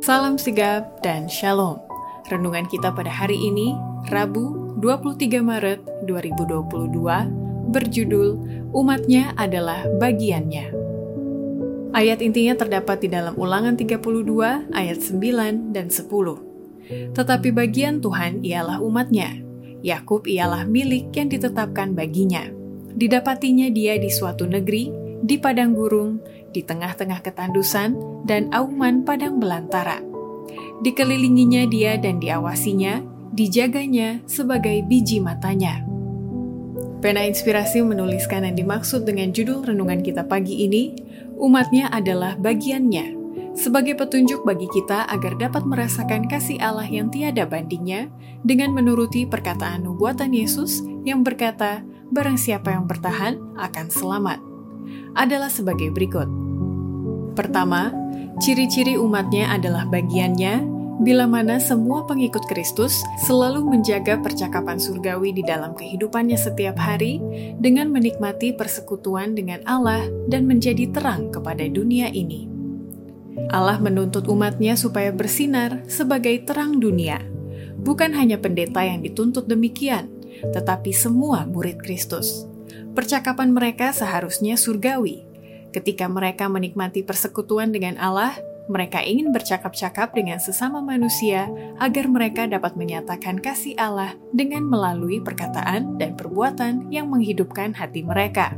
Salam sigap dan shalom. Renungan kita pada hari ini, Rabu 23 Maret 2022, berjudul Umatnya adalah Bagiannya. Ayat intinya terdapat di dalam ulangan 32 ayat 9 dan 10. Tetapi bagian Tuhan ialah umatnya. Yakub ialah milik yang ditetapkan baginya. Didapatinya dia di suatu negeri, di padang gurung, di tengah-tengah ketandusan dan auman padang belantara. Dikelilinginya dia dan diawasinya, dijaganya sebagai biji matanya. Pena Inspirasi menuliskan yang dimaksud dengan judul renungan kita pagi ini, umatnya adalah bagiannya, sebagai petunjuk bagi kita agar dapat merasakan kasih Allah yang tiada bandingnya dengan menuruti perkataan nubuatan Yesus yang berkata, barang siapa yang bertahan akan selamat. Adalah sebagai berikut. Pertama, ciri-ciri umatnya adalah bagiannya, bila mana semua pengikut Kristus selalu menjaga percakapan surgawi di dalam kehidupannya setiap hari dengan menikmati persekutuan dengan Allah dan menjadi terang kepada dunia ini. Allah menuntut umatnya supaya bersinar sebagai terang dunia. Bukan hanya pendeta yang dituntut demikian, tetapi semua murid Kristus. Percakapan mereka seharusnya surgawi, Ketika mereka menikmati persekutuan dengan Allah, mereka ingin bercakap-cakap dengan sesama manusia agar mereka dapat menyatakan kasih Allah dengan melalui perkataan dan perbuatan yang menghidupkan hati mereka.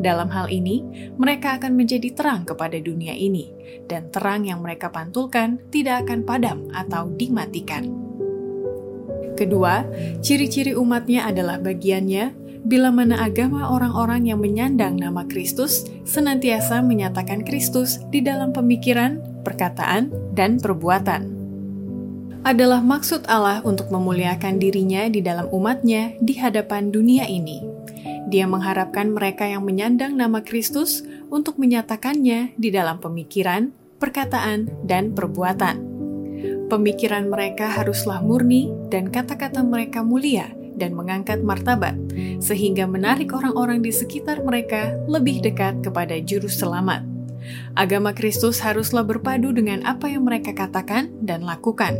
Dalam hal ini, mereka akan menjadi terang kepada dunia ini, dan terang yang mereka pantulkan tidak akan padam atau dimatikan. Kedua, ciri-ciri umatnya adalah bagiannya bila mana agama orang-orang yang menyandang nama Kristus senantiasa menyatakan Kristus di dalam pemikiran, perkataan, dan perbuatan. Adalah maksud Allah untuk memuliakan dirinya di dalam umatnya di hadapan dunia ini. Dia mengharapkan mereka yang menyandang nama Kristus untuk menyatakannya di dalam pemikiran, perkataan, dan perbuatan. Pemikiran mereka haruslah murni dan kata-kata mereka mulia, dan mengangkat martabat, sehingga menarik orang-orang di sekitar mereka lebih dekat kepada Juru Selamat. Agama Kristus haruslah berpadu dengan apa yang mereka katakan dan lakukan.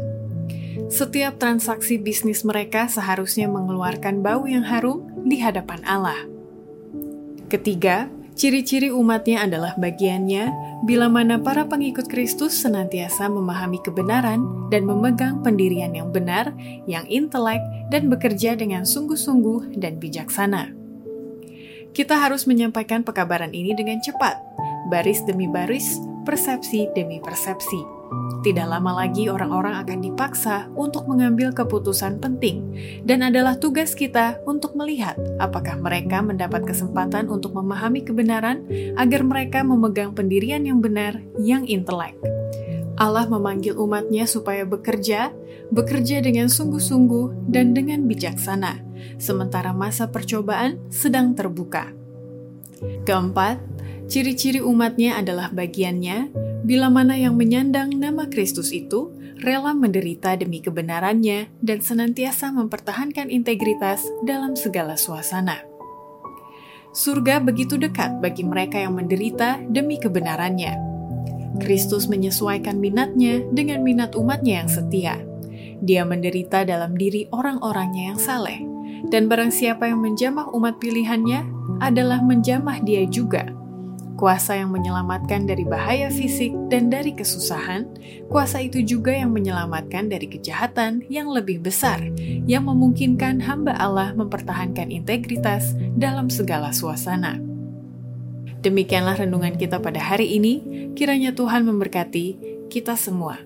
Setiap transaksi bisnis mereka seharusnya mengeluarkan bau yang harum di hadapan Allah. Ketiga, Ciri-ciri umatnya adalah bagiannya bila mana para pengikut Kristus senantiasa memahami kebenaran dan memegang pendirian yang benar, yang intelek, dan bekerja dengan sungguh-sungguh dan bijaksana. Kita harus menyampaikan pekabaran ini dengan cepat, baris demi baris, persepsi demi persepsi tidak lama lagi orang-orang akan dipaksa untuk mengambil keputusan penting, dan adalah tugas kita untuk melihat apakah mereka mendapat kesempatan untuk memahami kebenaran agar mereka memegang pendirian yang benar, yang intelek. Allah memanggil umatnya supaya bekerja, bekerja dengan sungguh-sungguh dan dengan bijaksana, sementara masa percobaan sedang terbuka. Keempat, ciri-ciri umatnya adalah bagiannya bila mana yang menyandang nama Kristus itu rela menderita demi kebenarannya dan senantiasa mempertahankan integritas dalam segala suasana. Surga begitu dekat bagi mereka yang menderita demi kebenarannya. Kristus menyesuaikan minatnya dengan minat umatnya yang setia. Dia menderita dalam diri orang-orangnya yang saleh, dan barang siapa yang menjamah umat pilihannya adalah menjamah dia juga kuasa yang menyelamatkan dari bahaya fisik dan dari kesusahan, kuasa itu juga yang menyelamatkan dari kejahatan yang lebih besar, yang memungkinkan hamba Allah mempertahankan integritas dalam segala suasana. Demikianlah renungan kita pada hari ini. Kiranya Tuhan memberkati kita semua.